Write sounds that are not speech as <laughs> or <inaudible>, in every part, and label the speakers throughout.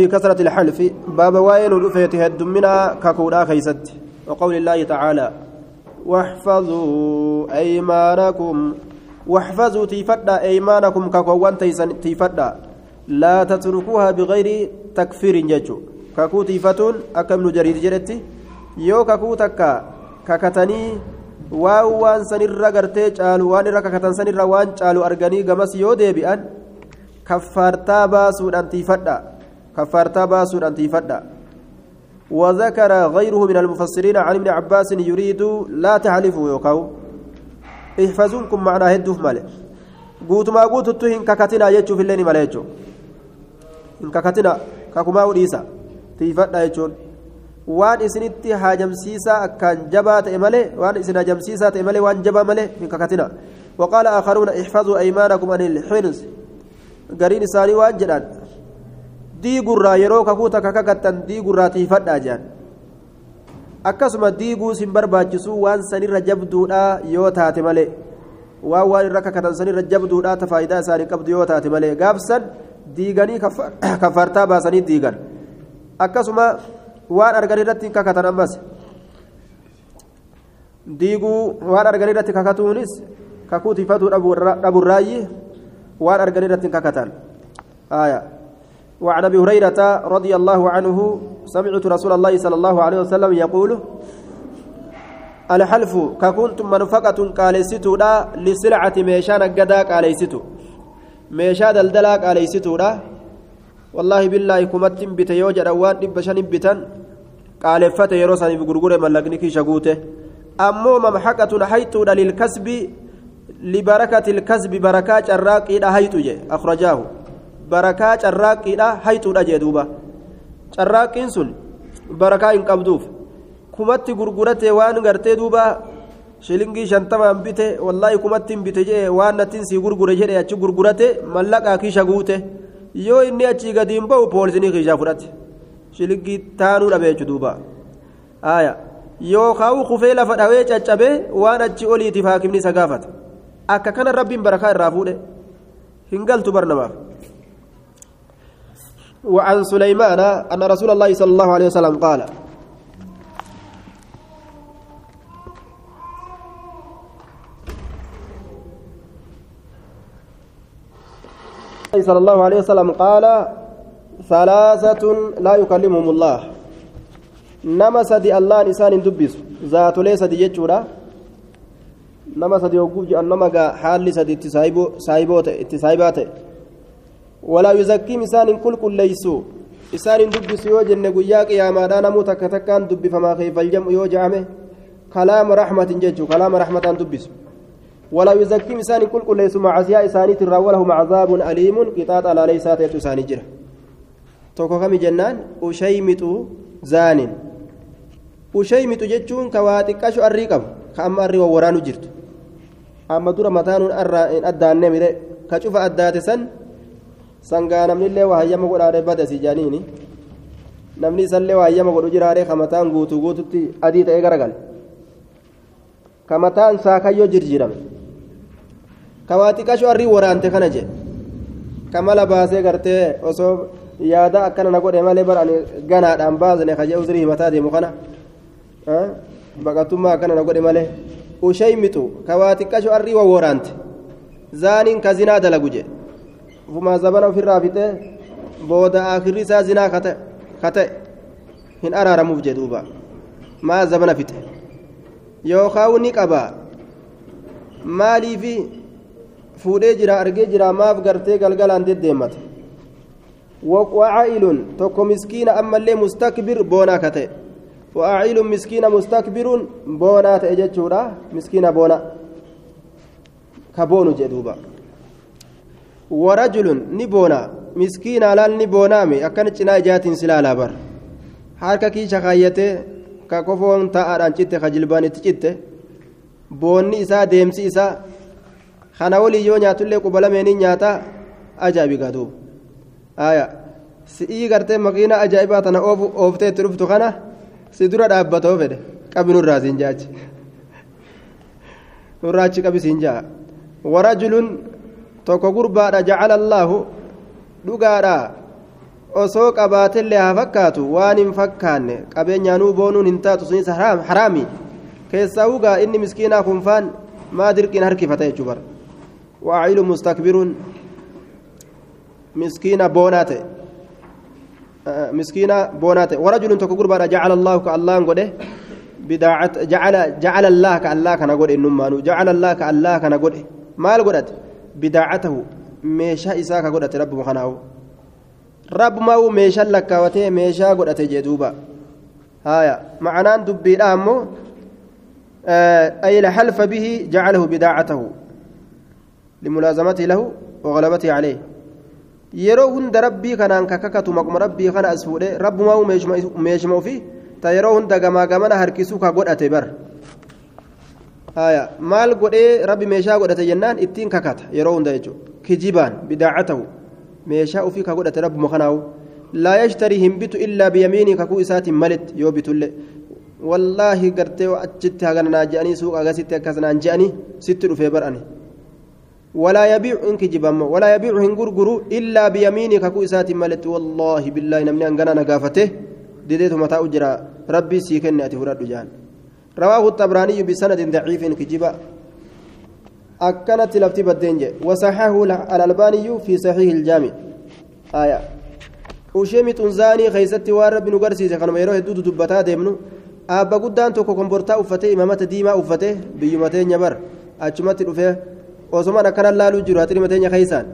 Speaker 1: في كثرة الحلف باب وين رفيت هدمنا ككودا خيست. وقول الله تعالى واحفظوا أيمانكم واحفظوا تيفدا أيمانكم ككوان تيفدا. لا تتركوها بغير تكفير ججو ككو تيفتون أكم نجريد جرتي يو ككو تكا ككتني waan sanirra gartee caalu waan irra kakatan sanirra waan caalu arganii gamas yoo deebi'an kaffaartaa baasuudhaan tiifadha كفارتا باسود أن تيفدا وذكر غيره من المفسرين عن ابن عباس يريد لا تحلفوا يوكاو. احفظونكم معنا هدوف مالي. قوت ما قوت تهين ككتنا يجو في الليل مالي يجو. إن ككتنا ككما وديسا. تيفدا يجون waan isinitti haajamsiisaa akkaan jabaa ta'e malee waan isin haajamsiisaa ta'e malee waan jabaa malee hin kakatina وقال آخرون احفظوا أيمانكم عن الحنس قرين إساني وان جدان diigurraa yeroo kakuu takka kakattan diigurraa tiifadhaa jedhan akkasuma diiguu sin barbaachisu waan sanirra jabduudha yoo taate malee waan waan irra kakatan sanirra jabduudha ta faayidaa isaanii qabdu yoo taate malee gaafsan diiganii kaffaartaa baasanii diigan akkasuma waan argan irratti kakatan ammas diiguu waan argan irratti kakatuunis kakuu tiifatuu dhaburraayyi waan argan irratti kakatan aayaa وعن أبي هريرة رضي الله عنه سمعت رسول الله صلى الله عليه وسلم يقول الحلف ككنتم منفقة قاليستو دا لسلعة ميشان قدا قاليستو ميشا دلدلا قاليستو دا والله بالله كمتم بت يوجد أوان دبشن بتن قالفت يروسني بغرغره ملقني كي شغوته أمو ممحقة دا للكسب لبركة الكسب بركات الراقي دا حيتو أخرجاه. Barakaa carraaqqiidha hayxuudha jee duuba carraaqqiin sun barakaa hin qabduuf kumatti gurguratee waan gartee duuba shilingii shantamaan bite wallaahi kumatti hin bite jee waan nattiin sii gurgure jedhe achi gurgurate mallaqaa kiisha guute yoo inni achii gadi hin ba'u poolisinii kiishaa fudhate shilingii taanuu dhabe jechu duuba aaya yoo kaa'u kufee lafa dhawee caccabee waan achi oliitiif haakimni isa gaafata akka kana rabbiin barakaa irraa fuudhe hin galtu barnamaaf. وعن سليمان أن رسول الله صلى الله عليه وسلم قال صلى الله عليه وسلم قال ثلاثة لا يكلمهم الله. نما سدي الله نسان دبس. ذات ليس دي جتشورا نما سدي وقوف أنما حال سدي اتسايبو اتسايبات ولا يزكيم إسان كل كل ليسوا إسان دبس يوجن قياك يا ما دانا موتا كتكان دب فما خيف. الجمع يوجعمه كلام رحمة ججو. كلام رحمة دبس. ولا يزكيم إسان كل كل ليسوا مع عزياء إساني ترى ولهم عذاب أليم. قطاط على ليسات يتساني جره tokko kami jennaan ushaymitu zaanin ushaymitu jechuun ka waa xiqqasho arrii qabu ka amma arrii wawwaraanu jirtu amma dura mataanuun arraa addaanne mire sangaa namnillee waa hayyama godhaadhe badasi jaaniini namni isallee waa hayyama godhu jiraadhe ka mataan guutuu guututti adii ta'ee garagale ka mataan saakayyoo jirjirame ka waa xiqqasho arrii waraante kana jedhe ka mala baasee gartee osoo yaada akkana na godhe malee bara ani ganaadhaan baasne kaje uzrii himataa deemu kana baqatummaa akkana na godhe malee ushaymitu ka waa xiqqasho arrii wawwaraante zaaniin ka zinaa dalagu jedhe ufumaa zabana ofirraa fixee booda akirri isaa zinaa ka ta'e hin araaramuuf jedhuuba maa zabana fixe yookaan ni qabaa maaliifi fuudhee jira argee jira maaf gartee galgalaan deddeemmata وعائل توكو مسكين أما اللي مستكبر بونا كتئ وعائل مسكين مستكبر بونا تأججورا مسكين بونا كبون جدوبا warajulun ni boona miskiina alaan ni boonaame akkana cinaa ijaatiin silaalaa bar. Harka kiisha kaayyatee ka kofoon taa'aadhaan citte ka jilbaanitti citte boonni isaa deemsi isaa kana walii yoo nyaatullee quba lameenii nyaata ajaa'ibigaa duuba aayaa si'ii gartee makiina ajaa'ibaa tana ooftee itti dhuftu kana si dura dhaabbatoo fedhe qabi nurraa siin jaachi. <laughs> Nurraa achi qabi siin jaa warajulun. Tokko gurbaadha jacala allaahu dhugaadha osoo qabaatillee haa fakkaatu waan hin fakkaanne qabeenyaanuu boonuun hin taatu sunis haraami keessaa ugaa inni miskiinaa kunfaan maa dirqiin harkifata jechuu bara waacilu mustakbiruun miskiina boonaa ta'e ta'e warajulun tokko gurbaadha jacala allaahu ka allaan godhe jacala allah ka allah kana godhe innummaanu jacala allah ka allah kana godhe maal godhate bidaacatahu meeshaa isaa ka godhate rabbuma kanaahu rabbumaa'u meeshaan lakkaawatee meeshaa godhate jee duuba haya macanaan dubbiidha ammoo ay laxalfa bihi jacalahu bidaacatahu limulaazamati lahu وغلبته عليه yeroo hunda rabbii kanaan kakakatu maquma rabbii kana as fuudhe rabbumaa meeshuma ofii ta yeroo hunda gamaa gamana harkisuu ka godhate bar haya maal godhee rabbi meeshaa godhate jennaan ittiin kakata yeroo hunda jechuudha kijibaan bidaacatahu meeshaa ofii ka godhate rabbuma kanaawu laa yashtarii hin bitu illaa biyamiinii kakuu isaatiin malitti yoo bitullee wallaahi gartee achitti hagana naa je'anii suuqa agasitti akkas naan je'anii sitti dhufee bar'ani ولا يبيع إنك جبام ولا يبيع هنغرغرو إلا بيمينك كو إسات ملت والله بالله نمني أنغنا نغافته ديديت متى أجرى ربي سيكن أتي فراد جان رواه الطبراني بسند ضعيف إنك جبا أكنت لفتي بدنج وصححه الألباني في صحيح الجامع آية waan rabbi nu garsiise kanuma yeroo hedduutu dubbataa deemnu aabba guddaan tokko kombortaa uffatee imamata diimaa uffatee biyyuma teenya bar achumatti dhufee osomaan akkana laaluu jiru haxirima teenya keessaan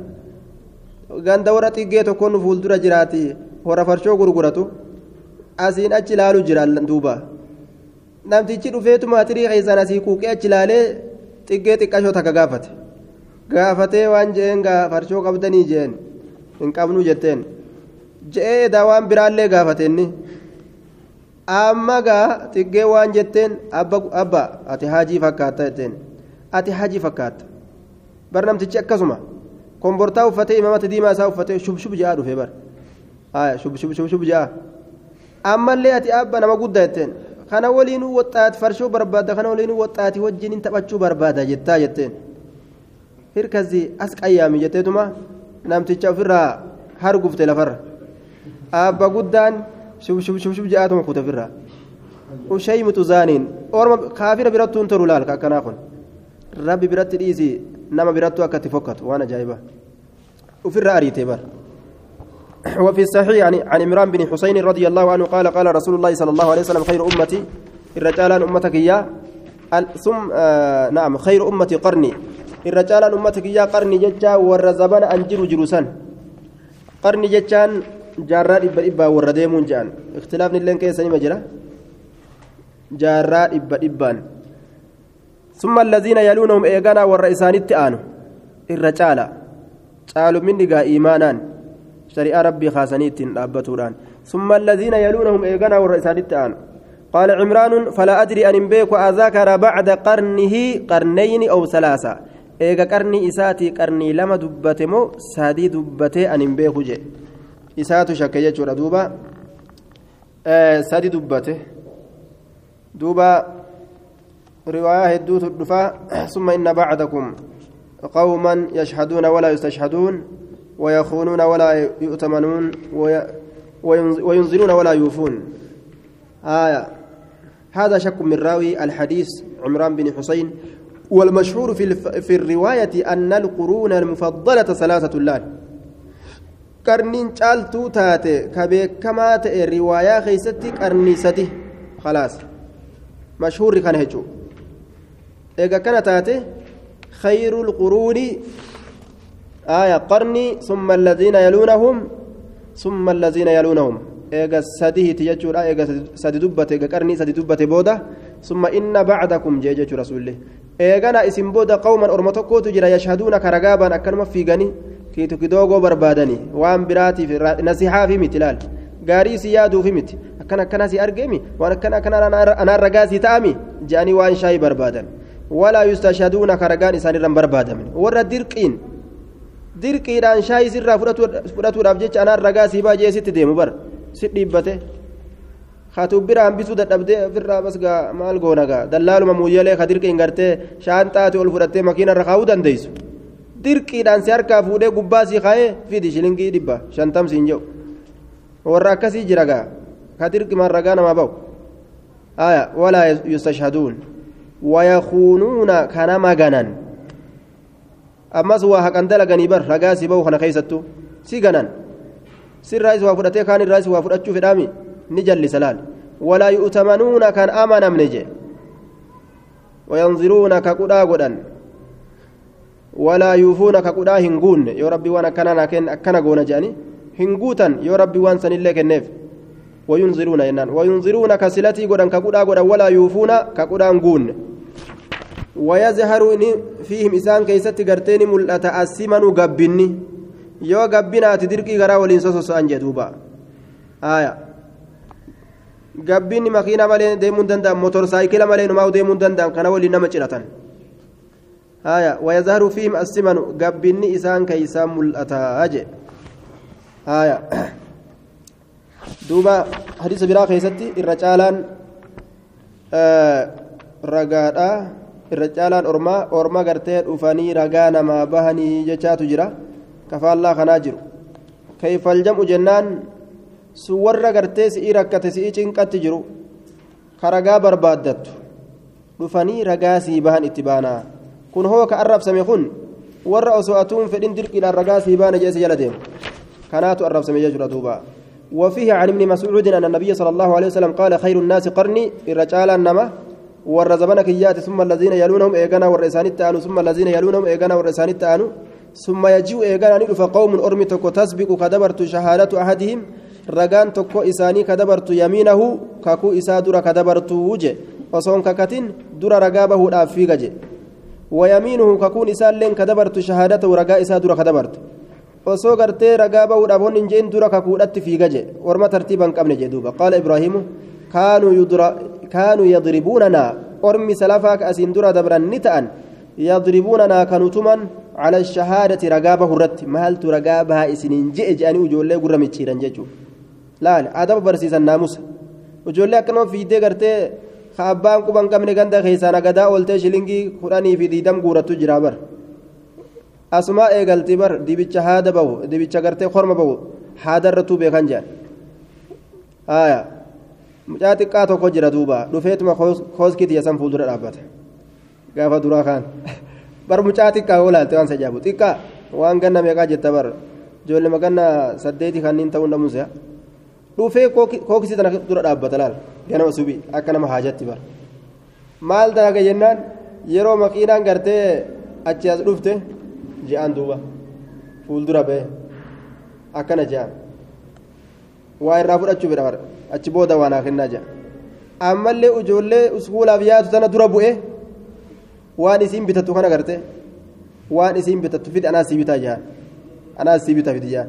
Speaker 1: ganda warra xiggee tokkoon fuuldura jiraati hora farshoo gurguratu asiin achi laaluu jira namtichi dhufeetuma haxirii keessaan asii kuuqee achi laalee xiggee xiqqashoo takka gaafate. Gaafatee waan je'een farshoo qabdanii je'een hin qabnu jetteen. je'ee edaa waan biraallee gaafateenni amma gaa xiqqee waan jetteen abba ati hajii fakkaatta jetteen. Ati hajii fakkaatta bar namtichi akkasuma kombortaa uffatee imamata diimaa isaa uffatee shubshub ja'a dhufee bar shubshub ja'a ammallee ati abba nama guddaa jetteen kana waliinuu waxaati farshoo barbaadda kana waliinuu waxaati wajjin taphachuu barbaada jettaa jetteen hirkasii as qayyaami jetteetuma namticha ofirraa hargufte lafarra. abba guddaan shubshub ja'aatuma kute firraa ushaymu xuzaaniin orma kaafira birattuun tolu laal akkanaa kun rabbi biratti dhiisi nama birattu akka itti fokkatu waan ajaa'iba ufirra ariitee bar <coughs> وفي الصحيح عن عن عمران بن حسين رضي الله عنه قال قال رسول الله صلى الله عليه وسلم خير امتي الرجال أمتك يا ثم آه نعم خير أمتي قرني. الرجال أمتك يا قرني ججا والرزبان انجر جلوسا قرني ججان jaarraa dhibba dhibbaa warra deemuun jedhan ikhtilaafni illee keessa nima jira jaarraa dhibba dhibbaan summa allaziina yaluunahum eeganaa warra isaanitti aanu irra kaasanii ittiin dhaabbatuudhaan summa allaziina yaluunahum eeganaa warra isaanitti aanu قال عمران فلا أدري أن بيك أذكر بعد قرنه قرنين أو ثلاثة إيجا قرني إساتي قرني لما دبتمو سادي دبتي أن بيك جي isaatu shakke jechuudha duuba sadi dubbate duuba riwaayaa hedduutu dhufa summa inna bacdakum qawman yashhaduuna walaa yustashhaduun ويخونون ولا يؤتمنون وينزلون ولا يوفون. آية. هذا شك من راوي الحديث عمران بن حسين. والمشهور في, في الرواية أن القرون المفضلة ثلاثة caaltuu taate ka beekamaa ta'e riwaayaa keeysatti qarnii sadi khalaas mashhuurri kana jechuu eega kana taate khayru lquruuni aya qarni summa alladhiina yaluunahum summa alladhiina yaluunahum eega sadihiti jechuudha eega sadi dubbate eega qarnii sadi dubbate booda summa inna bacdakum jee jechuu rasuulli eegana isin booda qawman orma tokkootu jira yashhaduuna karagaabaan akkanuma fiiganii kiitu kidoogoo barbaadanii waan biraatiif nasihaafi miti laal gaarii si yaaduufi miti akkan akkana si argeemi waan akkan akkana anaan ragaa si ta'ami je'anii waan shaayii barbaadan walaa yustashhaduuna karagaan isaanirran barbaadaman warra dirqiin dirqiidhaan shaayii sirraa fudhatuudhaaf jecha anaan ragaa si baajee sitti deemu bar si dhiibbate hatu bira hambisuu dadhabdee ofirraa bas gaa maal goona gaa dallaaluma muyyalee ka dirqiin gartee shaanxaati ol fudhattee makiina irra kaa'uu dandeessu dirqiidhaan si harkaa fuudhee gubbaa si kaa'ee fidi shilingii dhibba shantam siin jedhu warra akkasii jira gaa ka dirqimaan ragaa namaa ba'u aya walaa yustashhaduun wayakuunuuna kana maganan ammas waa haqan dalaganii bar ragaa si ba'u kana keeysattu si ganan sirraa is waa fudhatee kaan irraa is waa fudhachuu fedhaami ni jallisa laal walaa yu'tamanuuna kan amanamne jee وينظرون كقدا غدن ولا يوفون كقدا هنغون يا ربي وأنا كان لكن اكنا غونا جاني هنغوتن يا ربي وان سن الله كنف وينظرون ينان وينظرون كسلتي غدن كقدا غدن ولا يوفون كقدا هنغون ويظهر فيهم إسان كيست غرتين ملأت أسمن غبني yoo gabbinaati dirqii garaa waliin sososo'an jedhuuba aayaa gabbinni makiina malee deemuu danda'an motor saayikila malee numaa deemuu danda'an kana waliin nama ciratan haya wayazaaru fiihim assimanu gabbinni isaan keeysaa mul'ataa jee haya duuba hadiisa biraa keessatti irra caalaan ragaadha irra caalaan ormaa orma gartee dhufanii ragaa namaa bahanii jechaatu jira kafaallaa kanaa jiru kayfal jam'u jennaan sun warra gartee si'ii rakkate si'ii cinqatti jiru ka barbaaddattu dhufanii ragaa sii bahan itti baanaa kun hoo ka arrabsame kun warra osoo atuun fedhin dirqiidhaan ragaa sii baana jeesi jala deemu kanaatu arrabsame jechuudha duuba وفيه عن ابن مسعود أن النبي صلى الله عليه وسلم قال خير الناس قرني الرجال النما والرزبنا كيات ثم الذين يلونهم إيقنا والرسان التآنو ثم الذين يلونهم إيقنا والرسان التآنو ثم يجيء إيقنا ندف قوم أرمي تكو تسبق كدبرت شهادة أحدهم ragaan tokko isaanii ka dabartu yamiinahu kakuu isaa dura ka dabartu je osoon kakatin dura ragaa bahuudhaaf fiiga je wayamiinuhu kakuun isaalleen ka dabartu shahaadatahu ragaa isaa dura ka dabartu osoo gartee ragaa bahuudhaaf hon hin jeen dura kakuudhatti fiiga je orma tartiiba hin qabne je duuba qaala ibraahimu kaanuu yadribuunanaa salafaa ka asiin dura dabran ni ta'an yadribuunanaa kanutuman على الشهادة رقابة هرت مالت رقابها إسنين جئ جاني وجولي قرى متشيرا جيجو laal adaba barsiisan naamusa ijoollee akkanuma fiiddee gartee ka abbaan quban qabne ganda keessaan agadaa ooltee shilingii kudhanii fi diidam guurattu jira bar asumaa eegalti bar dibicha haada bahu dibicha gartee korma bahu haadarrattuu beekan jedhan haaya mucaa xiqqaa tokko jira duuba dhufeetuma kooskiti san fuuldura dhaabbata gaafa duraa kaan bar mucaa xiqqaa oolaalte waan sajaabu xiqqaa waan ganna meeqaa jetta bar ijoollee maganna saddeeti kanniin ta'uu dhamuusa dhufee kookisii tana dura dhaabbata laal ganama subii akka nama haajatti bara maal dalaga jennaan yeroo makiinaan gartee achi as dhufte je'aan duuba fuuldura ba'e akkana je'an waa irraa fudhachuu fedha bara achi booda waan haa kennaa je'a ammallee ijoollee uskuulaaf yaatu tana dura bu'e waan isiin bitattu kana garte waan isiin bitattu fide anaa sii bitaa je'an anaa sii bitaa fide je'an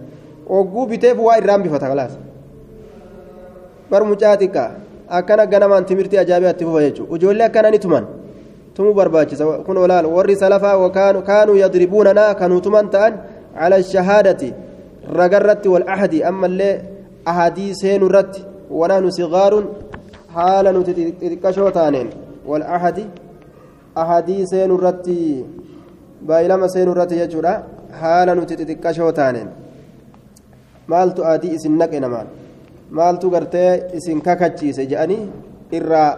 Speaker 1: ogguu biteef waa irraan bifata kalaas. bar mucaa xiqqaa akkana ganamaan timirtii ajaa'ibaatti fufa jechuudha ijoollee akkana ni tuman tumuu barbaachisa kun olaal warri salafaa kaanuu yadribuunanaa kanuu tuman ta'an cala shahaadati ragarratti wal ahadi ammallee ahadii seenuu irratti xixiqqashoo taaneen wal ahadi ahadii seenuu irratti baay'ilama seenuu irratti jechuudha haala nuti xixiqqashoo taaneen maaltu adii isin naqe namaan maaltu gartee isin kakachiise jedhanii irraa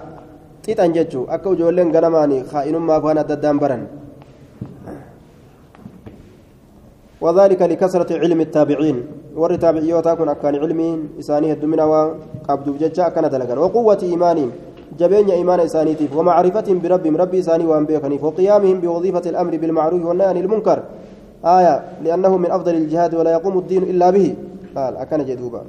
Speaker 1: xixan jechuun akka ijoolleen ganamaan kaa'inummaa waan adda addaan baran. وذلك لكثرة علم التابعين ور تابعيوتا كن أكان علمين إسانيه الدمنا وقبض بججا كان دلقا وقوة إيمانهم جبين إيمان إسانيتف ومعرفتهم بربهم ربي إساني وأنبيكني وقيامهم بوظيفة الأمر بالمعروف والنهي عن المنكر آية لأنه من أفضل الجهاد ولا يقوم الدين إلا به قال أكان جدوبا